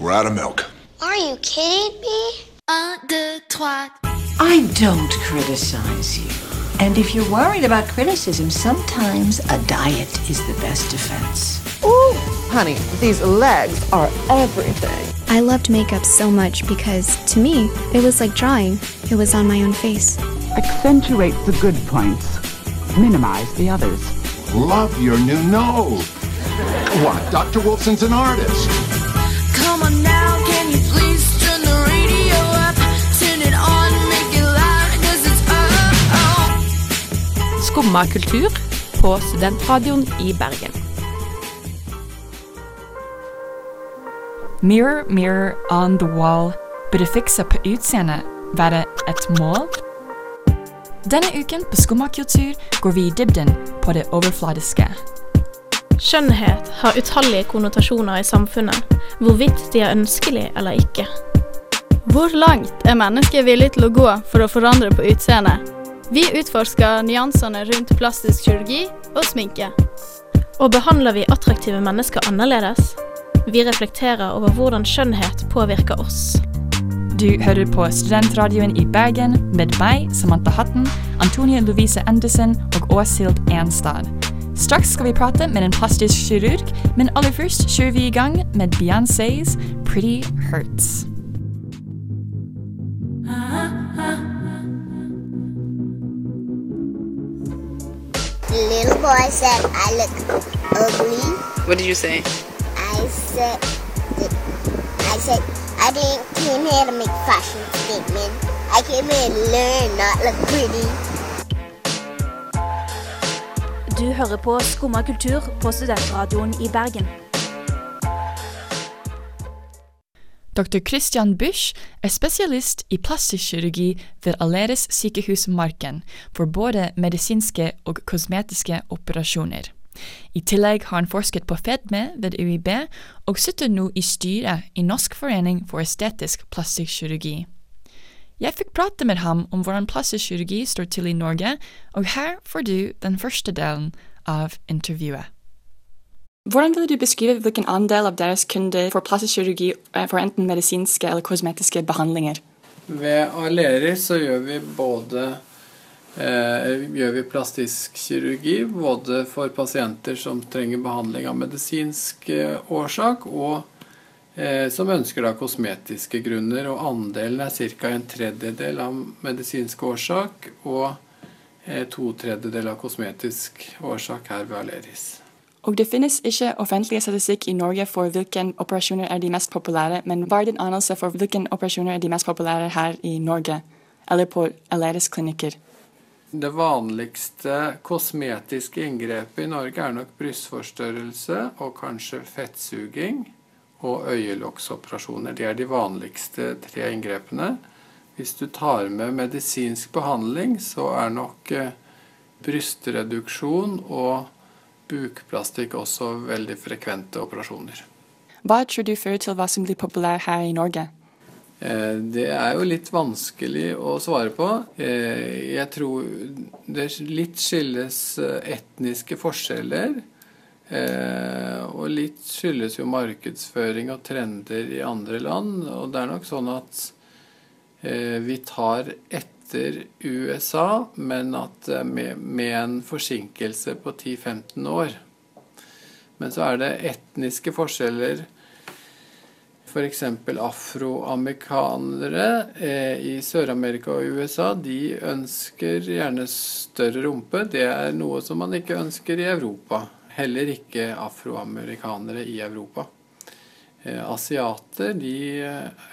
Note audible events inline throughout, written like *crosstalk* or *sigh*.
We're out of milk. Are you kidding me? Un, deux, trois. I don't criticize you. And if you're worried about criticism, sometimes a diet is the best defense. Ooh, honey, these legs are everything. I loved makeup so much because, to me, it was like drawing. It was on my own face. Accentuate the good points. Minimize the others. Love your new nose. What? Dr. Wilson's an artist. Skumma kultur på Studentradioen i Bergen. Mirror, mirror on the wall. Burde fikse på utseendet være et mål? Denne uken på Skumma kultur går vi i dybden på det overfladiske. Skjønnhet har utallige konnotasjoner i samfunnet, hvorvidt de er ønskelig eller ikke. Hvor langt er mennesket villig til å gå for å forandre på utseendet? Vi utforsker nyansene rundt plastisk kirurgi og sminke. Og behandler vi attraktive mennesker annerledes? Vi reflekterer over hvordan skjønnhet påvirker oss. Du hører på Studentradioen i Bergen med meg, Samantha Hatten, Antonie Lovise Andersen og Åshild Enstad. Straks skal vi prate med en plastisk kirurg, men aller først kjører vi i gang med Beyoncés Pretty Hurts. The little boy said I look ugly. What did you say? I said I said I didn't came here to make fashion statement. I came here to learn, not look pretty. Du hører på Skumma kultur på Studentradioen i Bergen. Dr. Christian Busch er spesialist i plastisk kirurgi ved Aleris sykehus Marken for både medisinske og kosmetiske operasjoner. I tillegg har han forsket på fedme ved UiB, og sitter nå i styret i Norsk forening for estetisk plastisk kirurgi. Jeg fikk prate med ham om hvordan plastisk kirurgi står til i Norge, og her får du den første delen av intervjuet. Hvordan vil du beskrive hvilken andel av deres kunder får plastisk kirurgi for enten medisinske eller kosmetiske behandlinger? Ved Aleris så gjør vi både eh, gjør vi plastisk kirurgi både for pasienter som trenger behandling av medisinsk eh, årsak, og eh, som ønsker da kosmetiske grunner. Og andelen er ca. en tredjedel av medisinsk årsak og eh, to tredjedeler av kosmetisk årsak her ved Aleris. Og det finnes ikke offentlig statistikk i Norge for hvilke operasjoner er de mest populære, men hva er din anelse for hvilke operasjoner er de mest populære her i Norge, eller på Aleris klinikker? Det vanligste kosmetiske inngrepet i Norge er nok brystforstørrelse og kanskje fettsuging og øyelokksoperasjoner. Det er de vanligste tre inngrepene. Hvis du tar med medisinsk behandling, så er nok eh, brystreduksjon og bukplastikk også veldig frekvente operasjoner. Hva tror du fører til hva som blir populær her i Norge? Eh, det er jo litt vanskelig å svare på. Eh, jeg tror det litt skilles etniske forskjeller. Og litt skyldes jo markedsføring og trender i andre land. Og det er nok sånn at vi tar etter USA, men at med, med en forsinkelse på 10-15 år. Men så er det etniske forskjeller F.eks. afroamerikanere eh, i Sør-Amerika og USA de ønsker gjerne større rumpe. Det er noe som man ikke ønsker i Europa. Heller ikke afroamerikanere i Europa. Eh, asiater de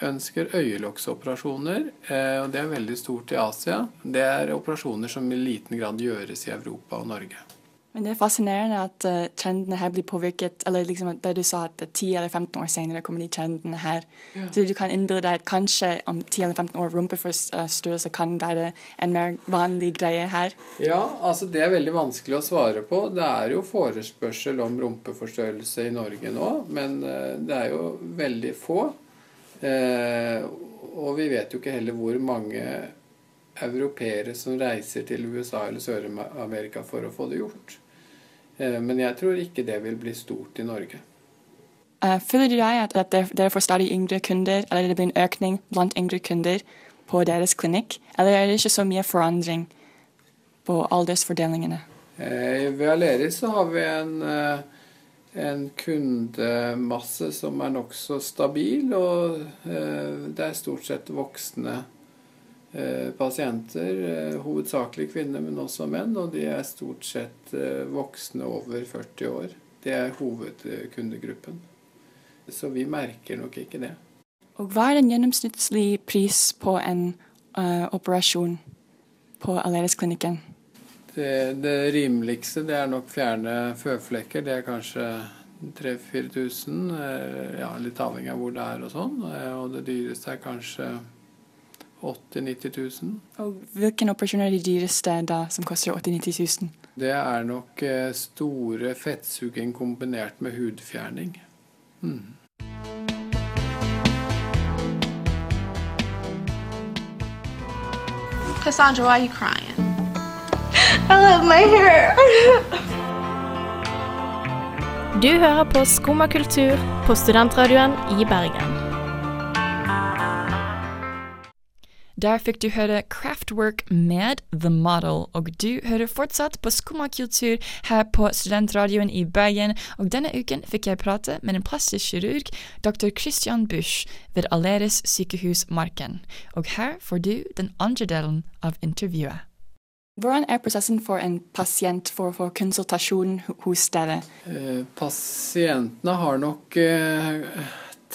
ønsker øyelokksoperasjoner, eh, og det er veldig stort i Asia. Det er operasjoner som i liten grad gjøres i Europa og Norge. Men det er fascinerende at uh, trendene her blir påvirket eller liksom det du sa at 10 eller 15 år senere kommer de trendene her. Ja. Så du kan innbille deg at kanskje om 10 eller 15 år rumpeforstørrelse kan være en mer vanlig greie her? Ja, altså det er veldig vanskelig å svare på. Det er jo forespørsel om rumpeforstørrelse i Norge nå, men uh, det er jo veldig få. Uh, og vi vet jo ikke heller hvor mange europeere som reiser til USA eller Sør-Amerika for å få det gjort. Men jeg tror ikke det vil bli stort i Norge. Eh, føler du deg at, dere- får stadig yngre kunder, eller det blir en økning blant yngre kunder på deres klinikk? Eller er det ikke så mye forandring på aldersfordelingene? Eh, ved Aleris så har vi en, eh, en kundemasse som er nokså stabil, og eh, det er stort sett voksne eh, pasienter, eh, hovedsakelig kvinner, men også menn, og de er stort sett eh, voksne over 40 år. Det er hovedkundegruppen. Så vi merker nok ikke det. Og hva er den gjennomsnittlige pris på en uh, operasjon på Aleris-klinikken? Det, det rimeligste det er nok fjerne føflekker. Det er kanskje 3000-4000, eh, ja, litt avhengig av hvor det er og sånn. Eh, Og det dyreste er kanskje 80 000-90 000. Og hvilken operasjon er det dyreste da, som koster 80 000-90 000? Det er nok eh, store fettsuging kombinert med hudfjerning. Mm. Cassandra, why are you crying? *laughs* I love my hair. Du hører på Skumma kultur på studentradioen i Bergen. Der fikk du høre Craftwork med The Model, og du hører fortsatt på Skumma kultur her på Studentradioen i Bergen, og denne uken fikk jeg prate med en plastisk kirurg, dr. Christian Busch ved Aleris sykehus Marken. Og her får du den andre delen av intervjuet. Hvordan er prosessen for en pasient for å få konsultasjon hos dere? Eh, Pasientene har nok eh,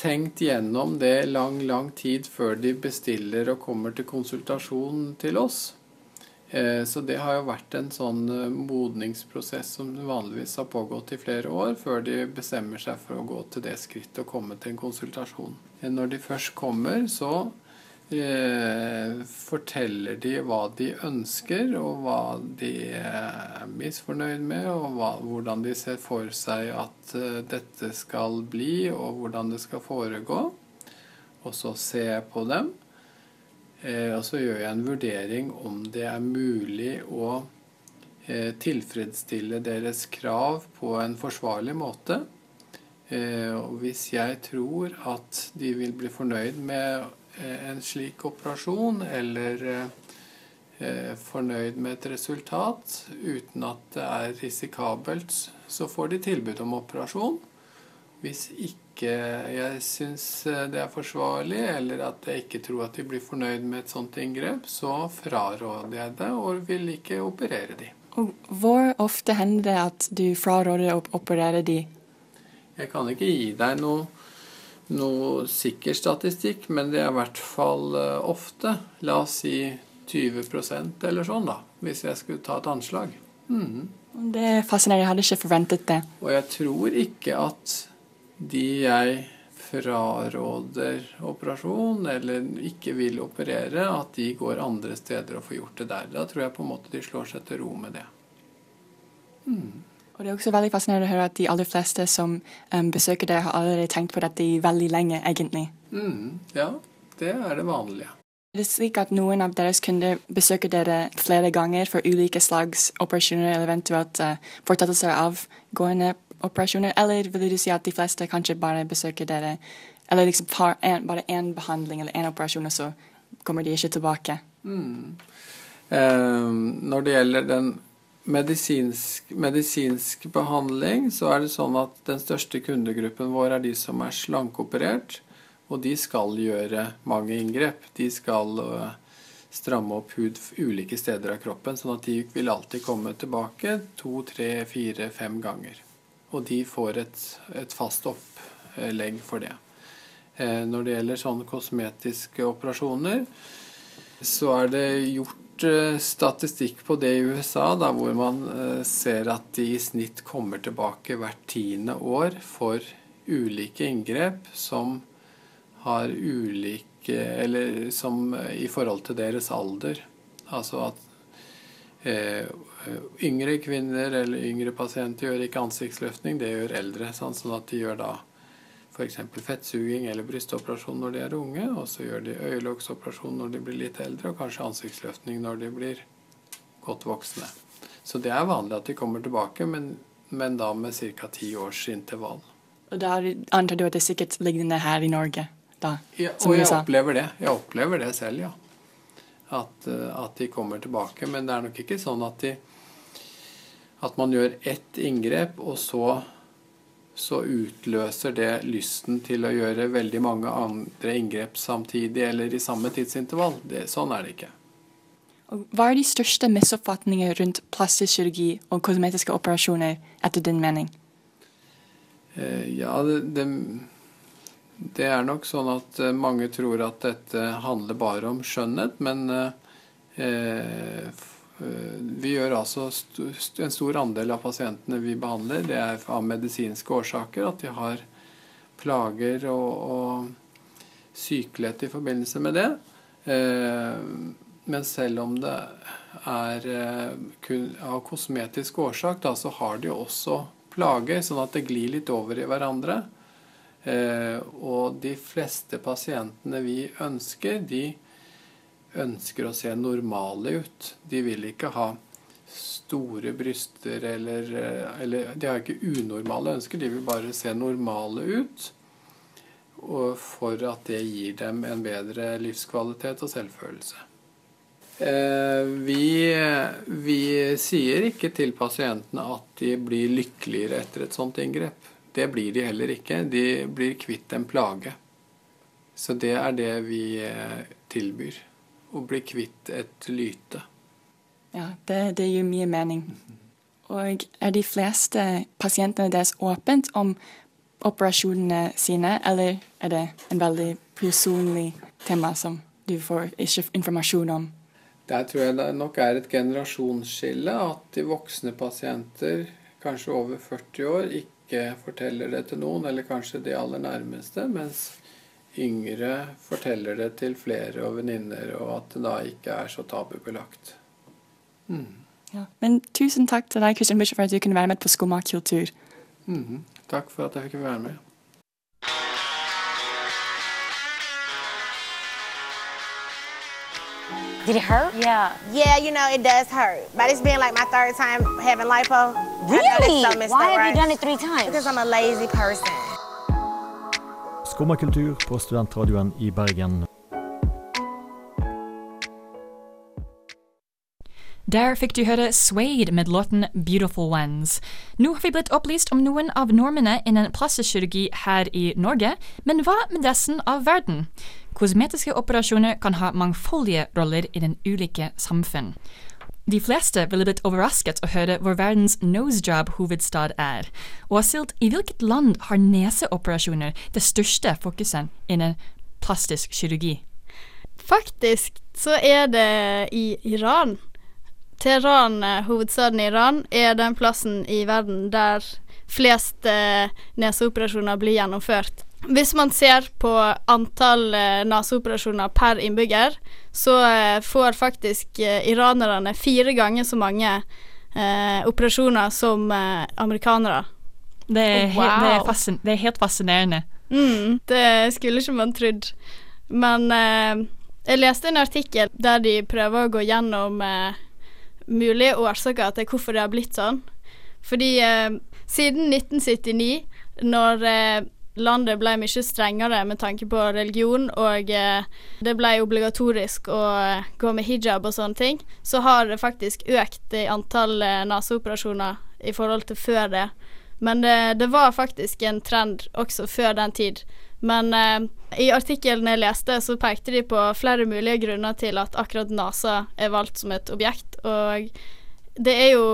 tenkt gjennom det lang, lang tid før de bestiller og kommer til konsultasjon til oss. Eh, Så det har jo vært en sånn eh, modningsprosess som vanligvis har pågått i flere år, før de bestemmer seg for å gå til det skrittet og komme til en konsultasjon. Når de først kommer, så forteller de hva de ønsker, og hva de er misfornøyd med, og hva, hvordan de ser for seg at eh, dette skal bli, og hvordan det skal foregå. Og så ser jeg på dem, eh, og så gjør jeg en vurdering om det er mulig å eh, tilfredsstille deres krav på en forsvarlig måte. Eh, og hvis jeg tror at de vil bli fornøyd med eh, en slik operasjon, eller eh, fornøyd med et resultat uten at det er risikabelt, så får de tilbud om operasjon. Hvis ikke jeg syns det er forsvarlig, eller at jeg ikke tror at de blir fornøyd med et sånt inngrep, så fraråder jeg det og vil ikke operere de. Hvor ofte hender det at du fraråder å operere de? Jeg kan ikke gi deg noe, noe sikker statistikk, men det er i hvert fall eh, ofte. La oss si 20% eller sånn, da. Hvis jeg skulle ta et anslag. Mm. Det er fascinerende, jeg hadde ikke forventet det. Og jeg tror ikke at de jeg fraråder operasjon, eller ikke vil operere, at de går andre steder og får gjort det der. Da tror jeg på en måte de slår seg til ro med det. Og det er også veldig fascinerende å høre at de aller fleste som um, besøker deg har allerede tenkt på dette i veldig lenge, egentlig. Mm, Ja, det er det vanlige. Er det slik at noen av deres kunder besøker dere flere ganger for ulike slags operasjoner, eller eventuelt uh, fortsettelser av gående operasjoner, eller vil du si at de fleste kanskje bare besøker dere, eller liksom har en, bare én behandling eller én operasjon, og så kommer de ikke tilbake? Mm. Eh, når det gjelder den medisinsk, medisinsk behandling, så er det sånn at den største kundegruppen vår er de som er slankeoperert, og de skal gjøre mange inngrep. De skal eh, stramme opp hud ulike steder av kroppen, sånn at de vil alltid komme tilbake to, tre, fire, fem ganger. Og de får et, et fast opplegg for det. Eh, når det gjelder sånne kosmetiske operasjoner, så er det gjort eh, statistikk på det i USA, da, hvor man eh, ser at de i snitt kommer tilbake hvert tiende år for ulike inngrep som har ulike Eller som eh, i forhold til deres alder. Altså at eh, yngre kvinner eller yngre pasienter gjør ikke ansiktsløftning, det gjør eldre. Sånn, sånn at de gjør da f.eks. fettsuging eller brystoperasjon når de er unge, og så gjør de øyelokksoperasjon når de blir litt eldre, og kanskje ansiktsløftning når de blir godt voksne. Så det er vanlig at de kommer tilbake, men, men da med ca. ti års intervall. Og da antar du at det er sikkert lignende her i Norge? da? Ja, og jeg opplever det. Jeg opplever det selv, ja. At, eh, at de kommer tilbake. Men det er nok ikke sånn at de At man gjør ett inngrep, og så så utløser det lysten til å gjøre veldig mange andre inngrep samtidig eller i samme tidsintervall. Det, sånn er det ikke. Hva er de største misoppfatninger rundt plastisk kirurgi og kosmetiske operasjoner, etter din mening? Eh, ja, det, det, det er nok sånn at eh, mange tror at dette handler bare om skjønnhet, men eh, eh, vi gjør altså en stor andel av pasientene vi behandler, det er av medisinske årsaker, at de har plager og, og sykelighet i forbindelse med det. Eh, men selv om det er eh, kun av kosmetisk årsak, da, så har de også plager, sånn at det glir litt over i hverandre. Eh, og de fleste pasientene vi ønsker, de ønsker å se normale ut. De vil ikke ha store bryster eller, eh, eller De har ikke unormale ønsker, de vil bare se normale ut. Og for at det gir dem en bedre livskvalitet og selvfølelse. Eh, vi, vi sier ikke til pasientene at de blir lykkeligere etter et sånt inngrep. Det blir de heller ikke. De blir kvitt en plage. Så det er det vi eh, tilbyr. Å bli kvitt et lyte. Ja, det, det gir mye mening. Og er de fleste pasientene deres åpent om operasjonene sine, eller er det en veldig personlig tema som du får ikke informasjon om? Der tror jeg det nok er et generasjonsskille at de voksne pasienter, kanskje over 40 år, ikke forteller det til noen, eller kanskje de aller nærmeste, mens yngre forteller det til flere og venninner, og at det da ikke er så tabubelagt. Mm. Ja. Men tusen takk til deg, Christian Bishop, for at du kunne være med på Skumma kultur. Mm. Takk for at jeg fikk være med. Did it hurt? Yeah. Yeah, you know, it does hurt. But it's been like my third time having lipo. I know this Really? so Why have right? you done it three times? Because I'm a lazy person. Skumma på studentradioen i Bergen. Der fikk du høre Suede med låten Beautiful Ones. Nå har vi blitt opplyst om noen av normene innen plastikkirurgi her i Norge, men hva med resten av verden? Kosmetiske operasjoner kan ha mangfoldige roller i den ulike samfunn. De fleste ville blitt overrasket å høre hvor verdens nosejob-hovedstad er. Og Asilt, i hvilket land har neseoperasjoner det største fokuset innen plastisk kirurgi? Faktisk så er det i Iran. Teheran, eh, hovedstaden i Iran, er den plassen i verden der flest eh, neseoperasjoner blir gjennomført. Hvis man ser på antall eh, neseoperasjoner per innbygger, så eh, får faktisk eh, iranerne fire ganger så mange eh, operasjoner som amerikanere. Det er, Oh, helt, det, er det er helt fascinerende. Mm, det skulle ikke man trodd. Men eh, jeg leste en artikkel der de prøver å gå gjennom eh, mulige årsaker til hvorfor det har blitt sånn. Fordi siden 1979, når landet ble mye strengere med tanke på religion, og eh, det ble obligatorisk å eh, gå med hijab og sånne ting, så har det faktisk økt i antall eh, naseoperasjoner i forhold til før det. Men det, det var faktisk en trend også før den tid. Men eh, i artikkelen jeg leste, så pekte de på flere mulige grunner til at akkurat NASA er valgt som et objekt. Og det er jo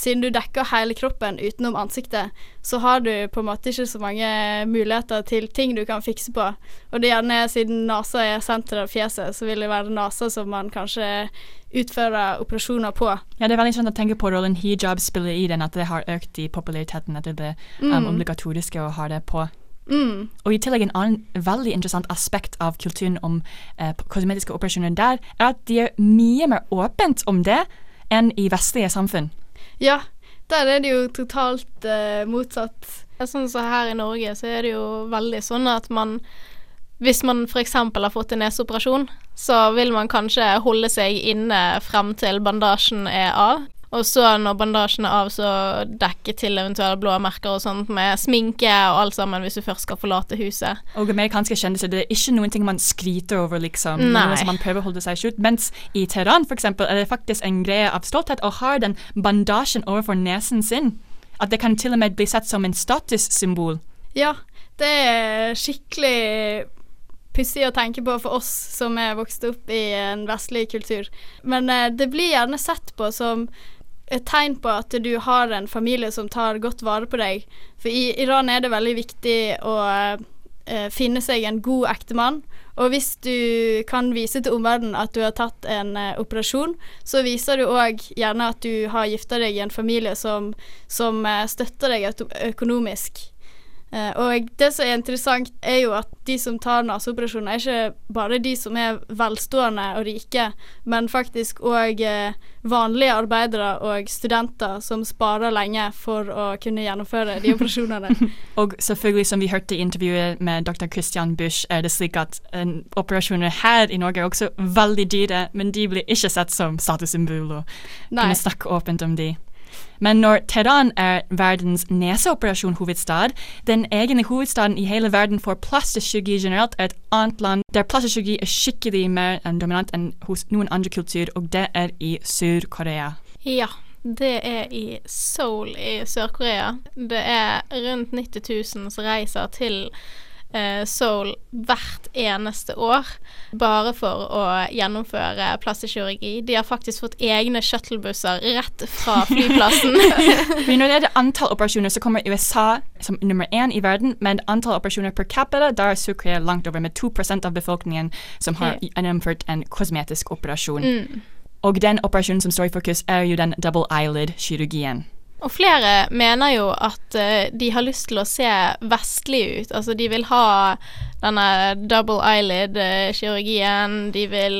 Siden du dekker hele kroppen utenom ansiktet, så har du på en måte ikke så mange muligheter til ting du kan fikse på. Og det er gjerne siden nesa er senteret av fjeset, så vil det være nesa som man kanskje utfører operasjoner på. Ja, det er veldig interessant å tenke på rollen hijab spiller i den, at det har økt i populariteten etter det um, Mm. obligatoriske å ha det på. Mm. Og i tillegg en annen veldig interessant aspekt av kulturen om eh, kosmetiske operasjoner der, er at de er mye mer åpent om det enn i vestlige samfunn. Ja, der er det jo totalt eh, motsatt. Sånn som her i Norge, så er det jo veldig sånn at man Hvis man f.eks. har fått en neseoperasjon, så vil man kanskje holde seg inne frem til bandasjen er av. Og så når bandasjen er av, så dekke til eventuelle blåmerker og sånt med sminke og alt sammen hvis du først skal forlate huset. Og amerikanske kjendiser, det er ikke noen ting man skryter over, liksom. Nei. Noe som man prøver å holde seg skjult. Mens i Teheran, eksempel, er det faktisk en greie av stolthet å ha den bandasjen overfor nesen sin. At det kan til og med bli sett som en statussymbol. Ja, det er skikkelig pussig å tenke på for oss som er vokst opp i en vestlig kultur. Men eh, det blir gjerne sett på som et tegn på at du har en familie som tar godt vare på deg. For i Iran er det veldig viktig å eh, finne seg en god ektemann. Og hvis du kan vise til omverdenen at du har tatt en eh, operasjon, så viser du òg gjerne at du har gifta deg i en familie som, som eh, støtter deg økonomisk. Eh, og det som er interessant, er jo at de som tar naseoperasjoner, er ikke bare de som er velstående og rike, men faktisk òg eh, vanlige arbeidere og studenter som sparer lenge for å kunne gjennomføre de operasjonene. *laughs* Og selvfølgelig, som vi hørte i intervjuet med dr. Christian Busch, er det slik at en, operasjoner her i Norge er også veldig dyre, men de blir ikke sett som statussymboler. og Nei. kunne snakke åpent om de. Men når Teheran er verdens neseoperasjonhovedstad, den egne hovedstaden i hele verden for plastisk generelt, er et annet land der plastisk er skikkelig mer dominant enn hos noen andre kultur, og det er i Sør-Korea. Ja, det er i Seoul i Sør-Korea. Det er rundt 90 000 som reiser til eh, Seoul hvert eneste år bare for å gjennomføre plastikkirurgi. De har faktisk fått egne shuttlebusser rett fra flyplassen. *laughs* Når det er antall operasjoner, så kommer USA som nummer én i verden, men antall operasjoner per capita, da er Sør-Korea langt over, med 2% av befolkningen som har gjennomført en kosmetisk operasjon. Mm. Og den operasjonen som står i fokus, er jo den double eyelid-kirurgien. Og flere mener jo at eh, de har lyst til å se vestlig ut. Altså de vil ha denne double eyelid-kirurgien. De vil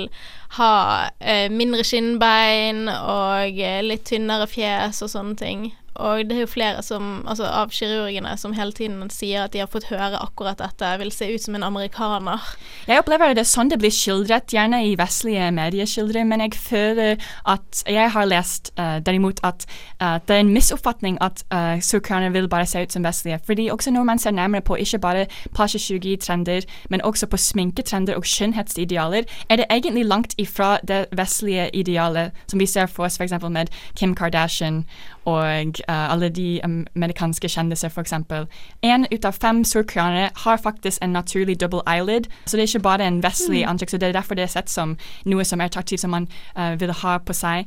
ha eh, mindre skinnbein og eh, litt tynnere fjes og sånne ting. Og det er jo flere som, altså av kirurgene som hele tiden sier at de har fått høre akkurat dette. Vil se ut som en amerikaner. Jeg opplever det sånn det blir skildret, gjerne i vestlige medieskildre, men jeg føler at jeg har lest uh, derimot at uh, det er en misoppfatning at uh, surkoreanere vil bare se ut som vestlige. Fordi også når man ser nærmere på ikke bare plasjekirurgitrender, men også på sminketrender og skjønnhetsidealer, er det egentlig langt ifra det vestlige idealet som vi ser for oss f.eks. med Kim Kardashian og uh, alle de amerikanske kjendiser, f.eks. Én ut av fem surkoreanere har faktisk en naturlig double eyelid, så det er ikke bare en vestlig Mm. ansikt. så Det er derfor det er sett som noe som er attraktivt, som man uh, vil ha på seg.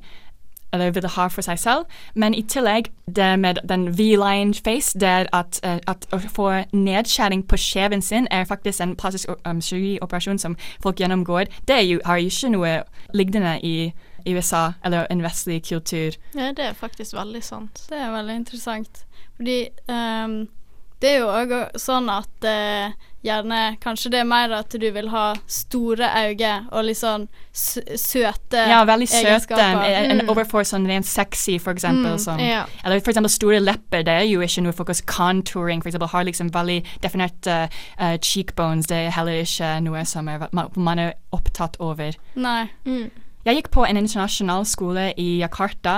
Eller vil ha for seg selv. Men i tillegg, det med den V-line face, det er at, eh, at å få nedskjæring på skjeven sin er faktisk en plastisk um, kirurgioperasjon som folk gjennomgår. Det jo, har jo ikke noe lignende i i USA eller en vestlig kultur. Ja, det er faktisk veldig sant. Det er veldig interessant. Fordi um, det er jo òg sånn at uh, gjerne Kanskje det er mer at du vil ha store øyne og litt sånn sø søte Ja, veldig søte. egenskaper. En, en Mm. overfor sånn rent sexy, for eksempel. Mm, sånn. ja. Eller for eksempel store lepper. Det er jo ikke noe fokus. Contouring, for eksempel, har liksom veldig definerte uh, cheekbones. Det er heller ikke noe som er, man, er opptatt over. Nei. Jeg gikk på en internasjonal skole i Jakarta,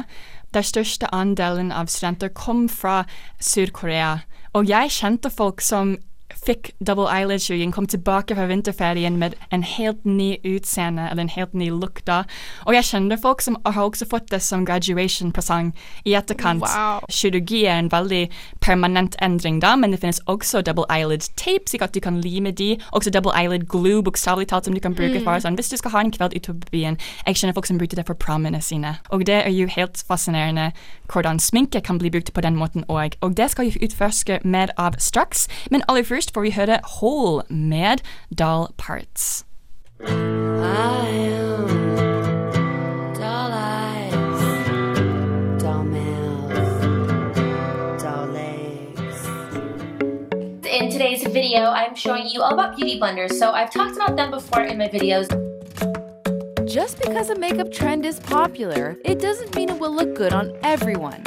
der største andelen av studenter kom fra Sør-Korea. Og jeg kjente folk som fikk double eyelid-kirurgien, kom tilbake fra vinterferien med en helt ny utseende, eller en helt ny look da. Og jeg kjenner folk som har også fått det som graduation-presang i etterkant. Wow. Kirurgi er en veldig permanent endring da, men det finnes også double eyelid tape, slik at du kan lime de. Også double eyelid glue, bokstavelig talt, som du kan bruke Mm. for sånn. Hvis du skal ha en kveld ute på byen, jeg kjenner folk som bruker det for promene sine. Og det er jo helt fascinerende hvordan sminke kan bli brukt på den måten òg. Og det skal vi utforske mer av straks, men aller først får vi høre Hole med Doll Parts. I am doll eyes, doll mouth, doll legs. In today's video, I'm showing you all about beauty blenders. So I've talked about them before in my videos. Just because a makeup trend is popular, it doesn't mean it will look good on everyone.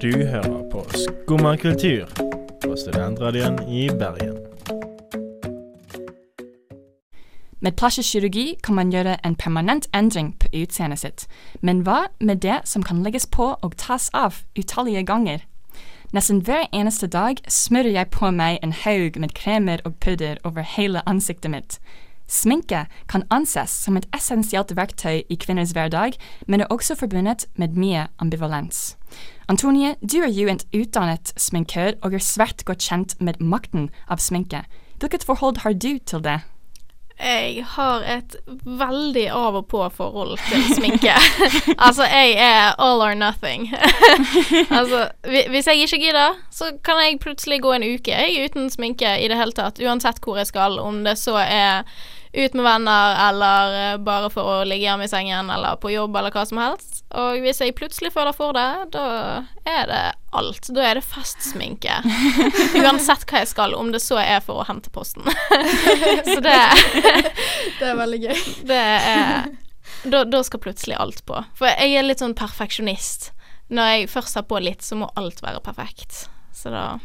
Du hører på Skumma kultur på Studentradioen i Bergen. Med plastisk kirurgi kan man gjøre en permanent endring på utseendet sitt, men hva med det som kan legges på og tas av utallige ganger? Nesten hver eneste dag smører jeg på meg en haug med kremer og pudder over hele ansiktet mitt. Sminke kan anses som et essensielt verktøy i kvinners hverdag, men er også forbundet med mye ambivalens. Antonie, du er jo en utdannet sminkør og er svært godt kjent med makten av sminke. Hvilket forhold har du til det? Jeg har et veldig av og på forhold til sminke. *laughs* altså, jeg er all or nothing. *laughs* altså, hvis jeg ikke gidder, så kan jeg plutselig gå en uke jeg, uten sminke i det hele tatt. Uansett hvor jeg skal, om det så er ut med venner eller eh, bare for å ligge hjemme i sengen eller på jobb eller hva som helst. Og hvis jeg plutselig føler for det, da er det alt. Da er det festsminke. *laughs* Uansett hva jeg skal, om det så er for å hente posten. *laughs* så det Det er veldig gøy. Det er da, da skal plutselig alt på. For jeg er litt sånn perfeksjonist. Når jeg først har på litt, så må alt være perfekt. Så da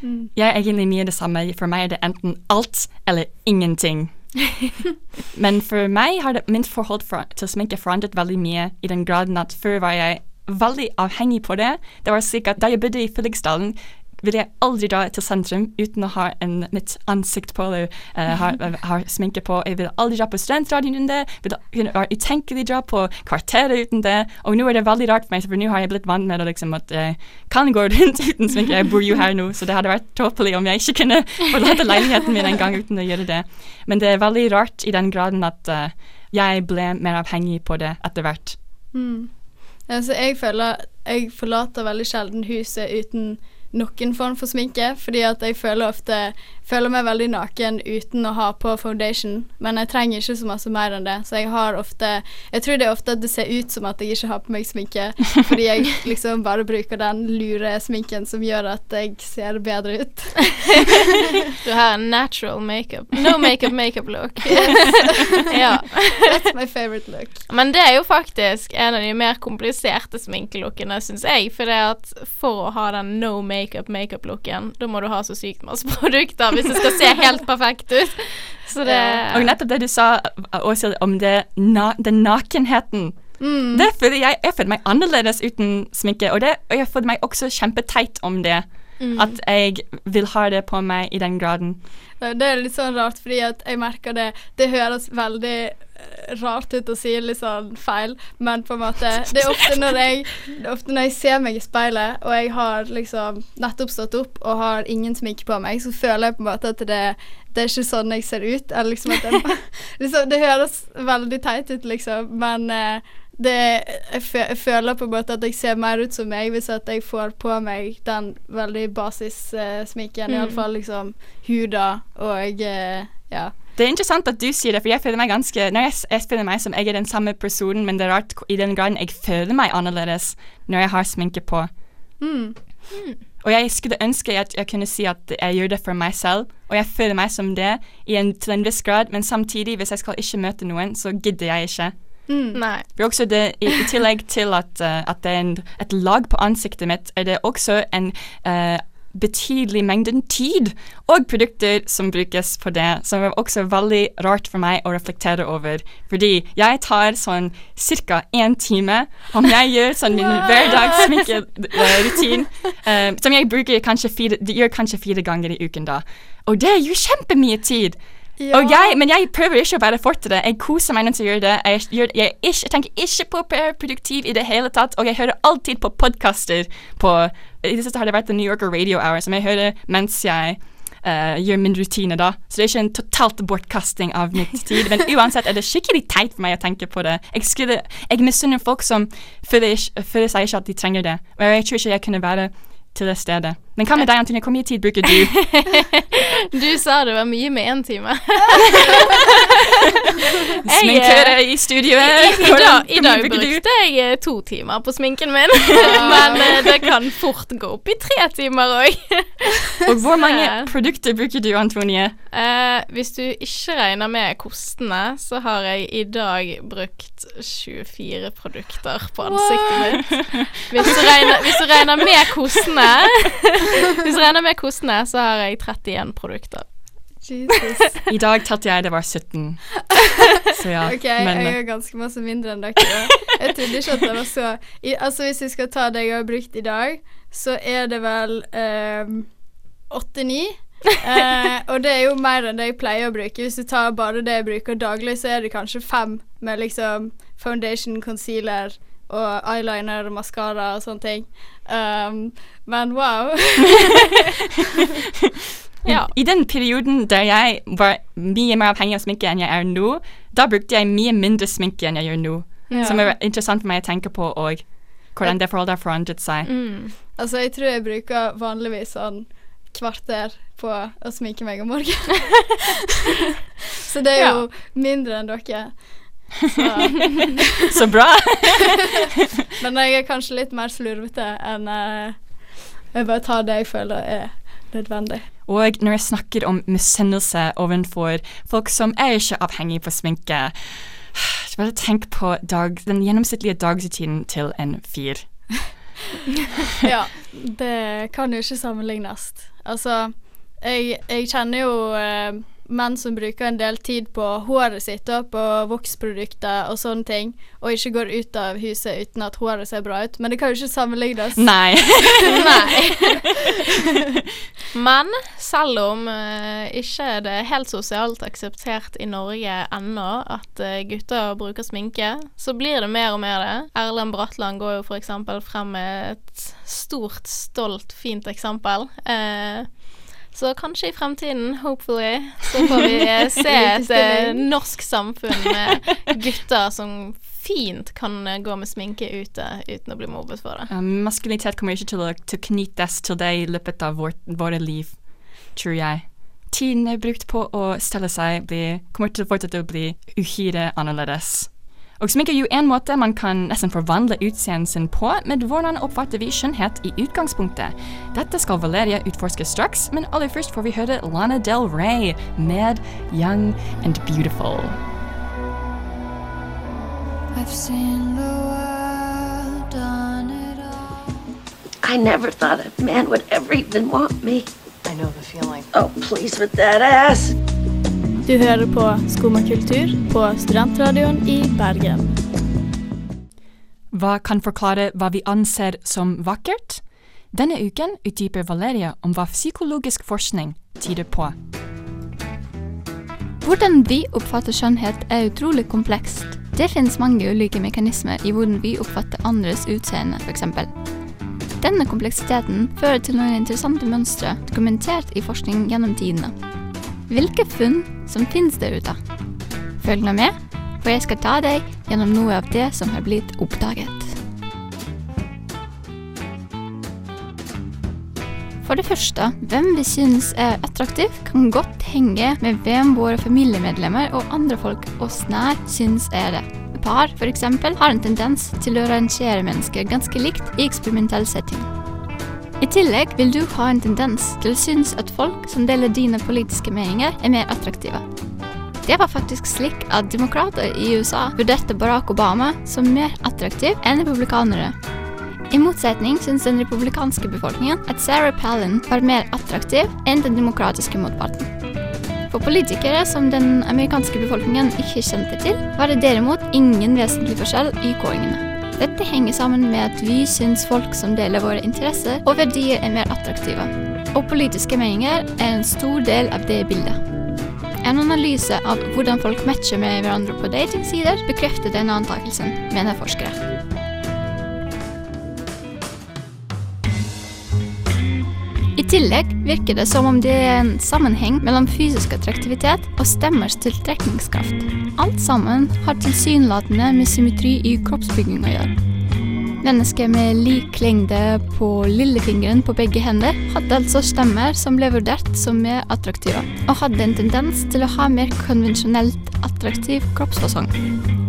Jeg er egentlig mye det samme. For meg er det enten alt eller ingenting. *laughs* Men for meg har det, mitt forhold for, til sminke forandret veldig mye, i den graden at før var jeg veldig avhengig på det. Det var slik at Da jeg bodde i Fylliksdalen, ville jeg aldri dra til sentrum uten å ha en, mitt ansikt på eller uh, ha, *laughs* ha sminke på. Jeg vil aldri dra på studentradioen uten det. Kunne være utenkelig dra på kvarteret uten det. Og nå er det veldig rart for meg, for nå har jeg blitt vant med det, liksom, at jeg kan gå *laughs* rundt uten sminke. Jeg bor jo her nå, så det hadde vært tåpelig om jeg ikke kunne *laughs* forlate leiligheten min en gang uten å gjøre det. Men det er veldig rart i den graden at uh, jeg ble mer avhengig på det etter hvert. Mm. Altså, jeg føler jeg forlater veldig sjelden huset uten noen form for sminke, fordi at jeg føler ofte føler meg veldig naken uten å ha på foundation, men jeg trenger ikke så masse mer enn det, så jeg har ofte Jeg tror det er ofte at det ser ut som at jeg ikke har på meg sminke, fordi jeg *laughs* liksom bare bruker den lure sminken som gjør at jeg ser bedre ut. *laughs* Du har en natural makeup. No makeup, makeup look. *laughs* ja. That's my favorite look. Men det er jo faktisk en av de mer kompliserte sminkelookene, syns jeg. For det at for å ha den no makeup, makeup-looken, da må du ha så sykt masse *laughs* produkter hvis det skal se helt perfekt ut. Så det Og nettopp det du sa også om det na den nakenheten. Mm. Det føler jeg, jeg føler meg annerledes uten sminke, og, det, og jeg føler meg også kjempeteit om det. Mm. At jeg vil ha det på meg i den graden. Det det er litt sånn rart, fordi at jeg merker det Det høres veldig eh, rart ut å si litt sånn feil, men på en måte Det er ofte når jeg ofte når jeg ser meg i speilet, og jeg har liksom nettopp stått opp og har ingen sminke på meg, så føler jeg på en måte at det det er ikke sånn jeg ser ut. Eller liksom jeg, *laughs* liksom, Det høres veldig teit ut, liksom, men eh, det, jeg, føler på en måte at jeg ser mer ut som meg hvis at jeg får på meg den veldig basissminken, Mm. uh, iallfall liksom huda og uh, ja. Det er interessant at du sier det, for jeg føler meg ganske Når jeg, jeg føler meg som jeg er den samme personen, men det er rart i den graden jeg føler meg annerledes når jeg har sminke på. Mm. Og jeg skulle ønske at jeg kunne si at jeg gjør det for meg selv, og jeg føler meg som det i en, til en viss grad, men samtidig, hvis jeg skal ikke møte noen, så gidder jeg ikke. Også det, i, I tillegg til at, uh, at det er en, et lag på ansiktet mitt, er det også en uh, betydelig mengde tid og produkter som brukes på det, som er også veldig rart for meg å reflektere over. Fordi jeg tar sånn ca. én time om jeg gjør sånn min hverdagssminkerutin, eh, som jeg bruker kanskje fire, gjør kanskje fire ganger i uken da. Og det er jo kjempemye tid. Og jeg, men jeg prøver ikke å være fortere. Jeg koser meg mens jeg gjør det. Jeg, gjør, jeg, ikke, jeg tenker ikke på å være produktiv i det hele tatt, og jeg hører alltid på podkaster på I det siste har det vært The New Yorker Radio Hour, som jeg hører mens jeg uh, gjør min rutine, da. Så det er ikke en totalt bortkasting av mitt *laughs* tid. Men uansett er det skikkelig teit for meg å tenke på det. Jeg, skulle, jeg misunner folk som føler, føler seg ikke at de trenger det. Og jeg tror ikke jeg kunne være til det stedet. Men hva med deg, Antonia? Hvor mye tid bruker du? *laughs* Du sa det var mye med én time. *laughs* Sminkere i studioet. I, dag, I dag brukte jeg eh, to timer på sminken min, *laughs* men eh, det kan fort gå opp i tre timer òg. Og hvor mange produkter bruker du, Antonie? Uh, hvis du ikke regner med kostene, så har jeg i dag brukt 24 produkter på ansiktet mitt. Hvis du regner, hvis du regner med kostene *laughs* Hvis du regner med kostene, så har jeg 31 produkter. Jesus. I dag tatt jeg det var 17. *laughs* Så ja. OK, men, jeg er ganske masse mindre enn dere. Jeg trodde ikke at det var så I, Altså, hvis vi skal ta det jeg har brukt i dag, så er det vel ehm, åtte-ni. eh, og det er jo mer enn det jeg pleier å bruke. Hvis du tar bare det jeg bruker daglig, så er det kanskje fem med liksom foundation, concealer og eyeliner og maskara og sånne ting. Um, men wow. *laughs* ja. I den perioden der jeg var mye mer avhengig av sminke enn jeg er nå, da brukte jeg mye mindre sminke enn jeg gjør nå. Ja. Som er interessant for meg å tenke på, og hvordan det forholdet har forandret seg. Altså, jeg tror jeg bruker vanligvis sånn kvarter på å sminke meg om morgenen. *laughs* *laughs* så det er jo mindre enn dere. Så, *laughs* Så bra! *laughs* Men jeg er kanskje litt mer slurvete enn uh, Jeg bare tar det jeg føler er nødvendig. Og når jeg snakker om misunnelse overfor folk som er ikke avhengig på sminke *sighs* Bare tenk på dag, den gjennomsnittlige dagsrutinen til en fyr. *laughs* ja, det kan jo ikke sammenlignes. Altså, jeg, jeg kjenner jo eh, menn som bruker en del tid på håret sitt og på voksprodukter og sånne ting, og ikke går ut av huset uten at håret ser bra ut. Men det kan jo ikke sammenlignes. Nei. *laughs* Nei. *laughs* Men selv om uh, ikke det er helt sosialt akseptert i Norge ennå at uh, gutter bruker sminke, så blir det mer og mer det. Erlend Bratland går jo f.eks. frem med et stort, stolt, fint eksempel. Eh, så kanskje i fremtiden, hopefully, så får vi eh, *laughs* se et eh, norsk samfunn med gutter som fint kan eh, gå med sminke ute uten å bli mobbet for det. Um, maskulinitet kommer ikke til å, til knyttes til det i løpet av vårt, våre liv, tror jeg. Tiden er brukt på å stelle seg blir, kommer til å fortsette å bli uhyre annerledes. Og sminke er jo en måte man kan nesten forvandle utseendet sin på, men hvordan oppfatter vi skjønnhet i utgangspunktet? Dette skal Valeria utforske straks, men aller først får vi høre Lana Del Rey med Young and Beautiful. I've seen the world, done it all. I never thought a man would ever even want me. I know the feeling. Oh, please with that ass. Du hører på Skumma kultur på Studentradioen i Bergen. Hva kan forklare hva vi anser som vakkert? Denne uken utdyper Valeria om hva psykologisk forskning tyder på. Hvordan vi oppfatter skjønnhet er utrolig komplekst. Det finnes mange ulike mekanismer i hvordan vi oppfatter andres utseende, f.eks. Denne kompleksiteten fører til noen interessante mønstre dokumentert i forskning gjennom tidene. Hvilke funn som finnes der ute? Følg nå med, for jeg skal ta deg gjennom noe av det som har blitt oppdaget. For det første, hvem vi synes er attraktiv, kan godt henge med hvem våre familiemedlemmer og andre folk oss nær synes er det. Par eksempel, har en tendens til å rangere mennesker ganske likt i eksperimentell setting. I tillegg vil du ha en tendens til å synes at folk som deler dine politiske meninger, er mer attraktive. Det var faktisk slik at demokrater i USA vurderte Barack Obama som mer attraktiv enn republikanere. I motsetning syns den republikanske befolkningen at Sarah Palin var mer attraktiv enn den demokratiske motparten. For politikere som den amerikanske befolkningen ikke kjente til, var det derimot ingen vesentlig forskjell i kåringene. Dette henger sammen med at vi syns folk som deler våre interesser og verdier er mer attraktive. Og politiske meninger er en stor del av det bildet. En analyse av hvordan folk matcher med hverandre på datingsider bekrefter denne antakelsen, mener forskere. Tillegg virker det som om det er en sammenheng mellom fysisk attraktivitet og stemmers tiltrekningskraft. Alt sammen har tilsynelatende med symmetri i kroppsbygging å gjøre. Mennesker med lik lengde på lillefingeren på begge hender hadde altså stemmer som ble vurdert som mer attraktive, og hadde en tendens til å ha mer konvensjonelt attraktiv kroppsfasong.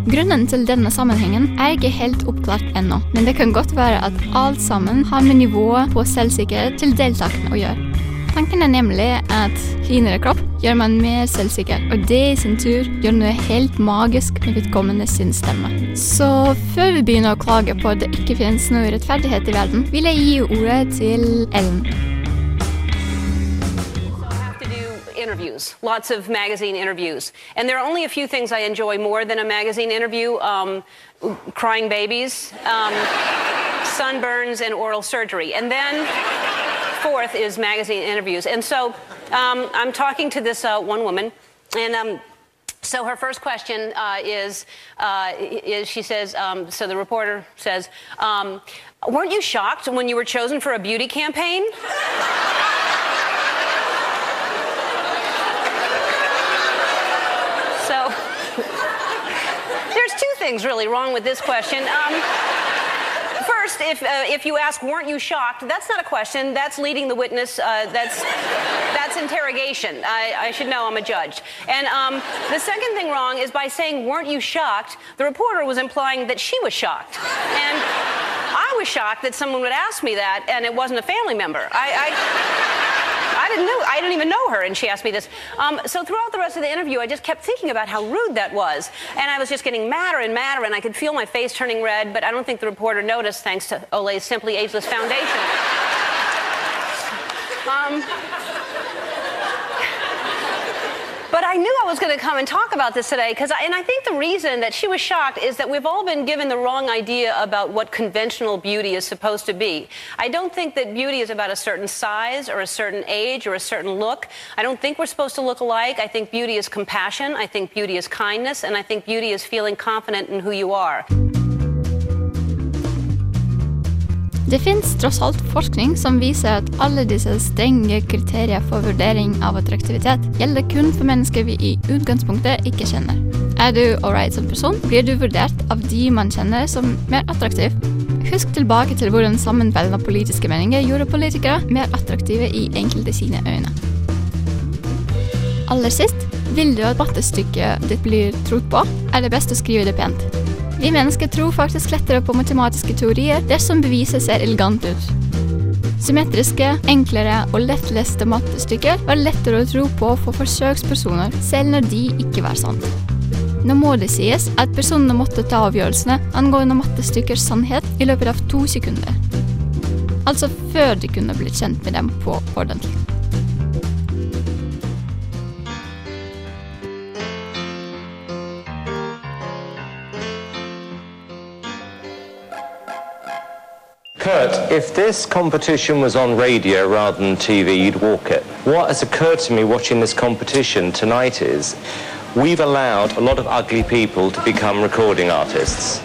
Grunnen til denne sammenhengen er ikke helt oppklart ennå, men det kan godt være at alt sammen har med nivået på selvsikkerhet til deltakerne å gjøre. Tanken er nemlig at finere kropp gjør man mer selvsikker, og det i sin tur gjør noe helt magisk med vedkommende sin stemme. Så før vi begynner å klage på at det ikke finnes noe rettferdighet i verden, vil jeg gi ordet til Ellen. interviews, lots of magazine interviews. And there are only a few things I enjoy more than a magazine interview um, crying babies, um, sunburns, and oral surgery. And then fourth is magazine interviews. And so um, I'm talking to this uh, one woman, and um, so her first question uh, is, uh, is she says, um, so the reporter says, um, weren't you shocked when you were chosen for a beauty campaign? so *laughs* there's two things really wrong with this question. If, uh, if you ask, weren't you shocked? That's not a question. That's leading the witness. Uh, that's, that's interrogation. I, I, should know I'm a judge. And um, the second thing wrong is by saying, weren't you shocked? The reporter was implying that she was shocked. And I was shocked that someone would ask me that and it wasn't a family member. I I didn't know. I didn't even know her, and she asked me this. Um, so throughout the rest of the interview, I just kept thinking about how rude that was, and I was just getting madder and madder, and I could feel my face turning red. But I don't think the reporter noticed, thanks to Olay's Simply Ageless Foundation. *laughs* Um, but I knew I was going to come and talk about this today because, and I think the reason that she was shocked is that we've all been given the wrong idea about what conventional beauty is supposed to be. I don't think that beauty is about a certain size or a certain age or a certain look. I don't think we're supposed to look alike. I think beauty is compassion. I think beauty is kindness, and I think beauty is feeling confident in who you are. Det fins tross alt forskning som viser at alle disse strenge kriterier for vurdering av attraktivitet gjelder kun for mennesker vi i utgangspunktet ikke kjenner. Er du ålreit som person, blir du vurdert av de man kjenner som mer attraktiv. Husk tilbake til hvordan sammenfellende politiske meninger gjorde politikere mer attraktive i enkelte sine øyne. Aller sist, vil du at mattestykket ditt blir trodd på, er det best å skrive det pent. Vi mennesker tror faktisk lettere på matematiske teorier dersom beviset ser elegant ut. Symmetriske, enklere og lettleste mattestykker var lettere å tro på for forsøkspersoner, selv når de ikke var sant. Nå må det sies at personene måtte ta avgjørelsene angående mattestykkers sannhet i løpet av to sekunder. Altså før de kunne blitt kjent med dem på ordentlig. Kurt, if this competition was on radio rather than TV, you'd walk it. What has occurred to me watching this competition tonight is we've allowed a lot of ugly people to become recording artists.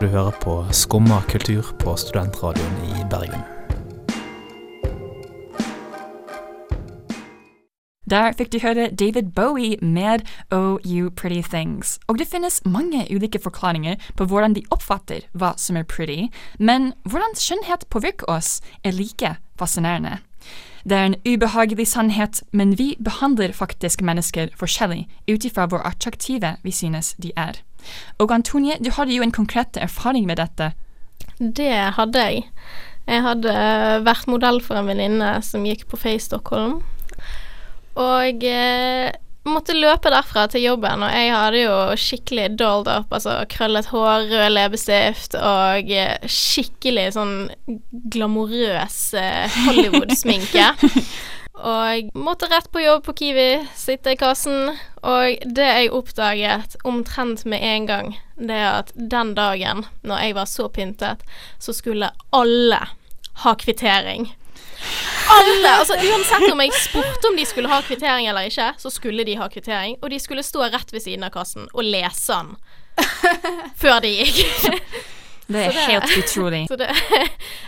Du hører på Skumma kultur på Studentradioen i Bergen. Der fikk du høre David Bowie med Oh You Pretty Things. Og det finnes mange ulike forklaringer på hvordan de oppfatter hva som er pretty, men hvordan skjønnhet påvirker oss, er like fascinerende. Det er en ubehagelig sannhet, men vi behandler faktisk mennesker forskjellig ut ifra hvor attraktive vi synes de er. Og Antonie, du hadde jo en konkret erfaring med dette. Det hadde jeg. Jeg hadde vært modell for en venninne som gikk på Face Stockholm. Og eh, måtte løpe derfra til jobben, og jeg hadde jo skikkelig dolled up, altså krøllet hår, rød leppestift og eh, skikkelig sånn glamorøs eh, Hollywood-sminke. *laughs* Og måtte rett på jobb på Kiwi, sitte i kassen, og det jeg oppdaget omtrent med en gang, det er at den dagen, når jeg var så pyntet, så skulle alle ha kvittering. Alle! altså Uansett om jeg spurte om de skulle ha kvittering eller ikke, så skulle de ha kvittering, og de skulle stå rett ved siden av kassen og lese den før de gikk. Det er helt utrolig. *laughs* Så det, *laughs*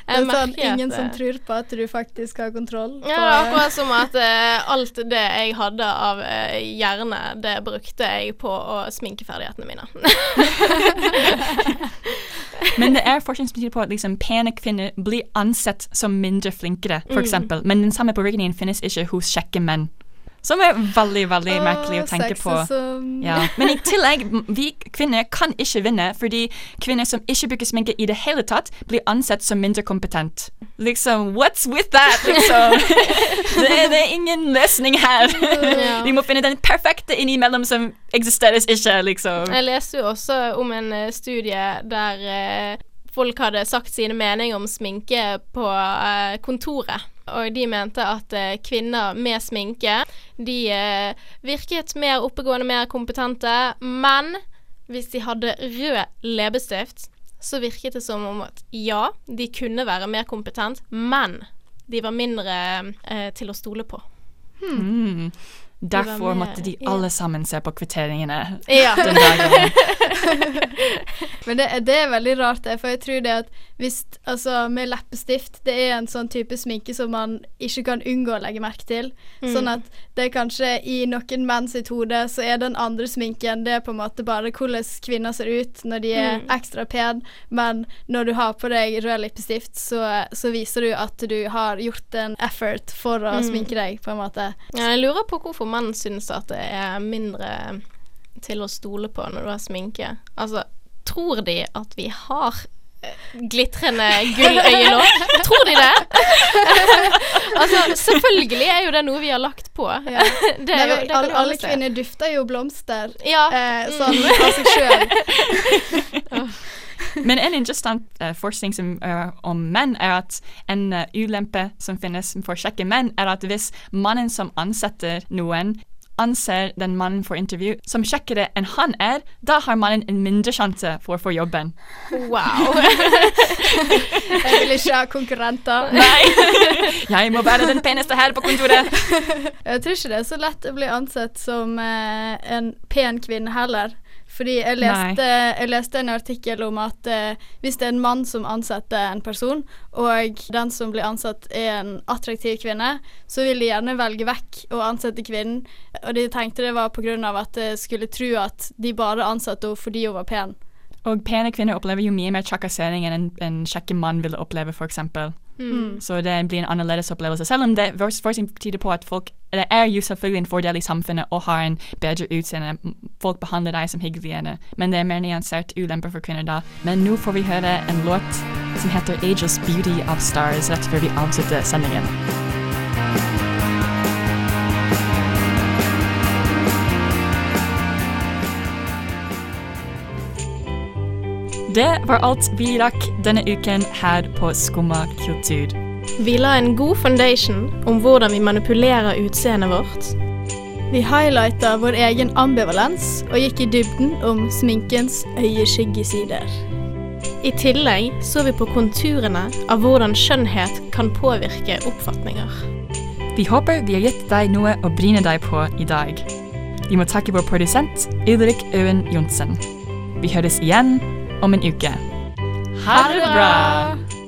Det er sånn ingen at, som eh, tror på at du faktisk har kontroll. Ja, det er akkurat som at uh, *laughs* alt det jeg hadde av uh, hjerne, det brukte jeg på å sminkeferdighetene mine. Men det er forskning som tyder på at liksom, pene kvinner blir ansett som mindre flinkere, for Mm. Men den samme påvirkningen finnes ikke hos kjekke menn. Som er veldig, veldig merkelig å tenke på. Ja. Men i tillegg, vi kvinner kan ikke vinne, fordi kvinner som ikke bruker sminke i det hele tatt, blir ansett som mindre kompetent. Liksom, what's with that, liksom? *laughs* det, er, det er ingen løsning her. Vi må finne den perfekte innimellom som eksisteres ikke, liksom. Jeg leste jo også om en eh, studie der eh, folk hadde sagt sine meninger om sminke på eh, kontoret. Og de mente at eh, kvinner med sminke, de eh, virket mer oppegående, mer kompetente. Men hvis de hadde rød leppestift, så virket det som om at ja, de kunne være mer kompetent, men de var mindre eh, til å stole på. Mm. Derfor måtte de alle sammen se på kvitteringene *laughs* Ja. den dagen. *laughs* Men det, det er veldig rart, det, for jeg tror det at hvis Altså, med leppestift, det er en sånn type sminke som man ikke kan unngå å legge merke til. Mm. Sånn at det er kanskje i noen menn sitt hode, så er den andre sminken det er på en måte bare hvordan kvinner ser ut når de er Mm. ekstra pen, men når du har på deg rød leppestift, så, så viser du at du har gjort en effort for å Mm. sminke deg, på en måte. Ja, jeg lurer på hvorfor menn syns at det er mindre til å stole på når du har sminke. Altså, tror de at vi har glitrende glitrende nå? *laughs* Tror de det? *laughs* altså, selvfølgelig er jo det noe vi har lagt på. Ja. *laughs* det er jo, det alle, alle kvinner dufter jo blomster. Ja. Eh, Mm. sånn av seg sjøl. *laughs* Men en interessant uh, forskning som, uh, om menn er at en uh, ulempe som finnes for kjekke menn, er at hvis mannen som ansetter noen, anser den mannen for intervju som kjekkere enn han er, da har mannen en mindre sjanse for å få jobben. Wow. *laughs* Jeg vil ikke ha konkurrenter. Nei. *laughs* Jeg må være den peneste her på kontoret. Jeg tror ikke det er så lett å bli ansett som eh, en pen kvinne heller. Fordi jeg leste, jeg leste en artikkel om at eh, hvis det er en mann som ansetter en person, og den som blir ansatt er en attraktiv kvinne, så vil de gjerne velge vekk å ansette kvinnen. Og de tenkte det var pga. at de skulle tro at de bare ansatte henne fordi hun var pen. Og pene kvinner opplever jo mye mer trakassering enn en, en kjekke mann ville oppleve, f.eks. Mm. Så det blir en annerledes opplevelse. Selv om det tyder på at folk Det er jo selvfølgelig en fordel i samfunnet å ha en bedre utseende. Folk behandler deg som hyggeligere, men det er mer nyansert ulemper for kvinner da. Men nå får vi høre en låt som heter 'Ageless Beauty of Stars' rett før vi avslutter sendingen. Det var alt vi rakk denne uken her på Skumma kultur. Vi la en god foundation om hvordan vi manipulerer utseendet vårt. Vi highlighta vår egen ambivalens og gikk i dybden om sminkens øyeskyggesider. I tillegg så vi på konturene av hvordan skjønnhet kan påvirke oppfatninger. Vi håper vi har gitt deg noe å bryne deg på i dag. Vi må takke vår produsent Ulrik Øen Johnsen. Vi høres igjen om en uke. Ha det bra!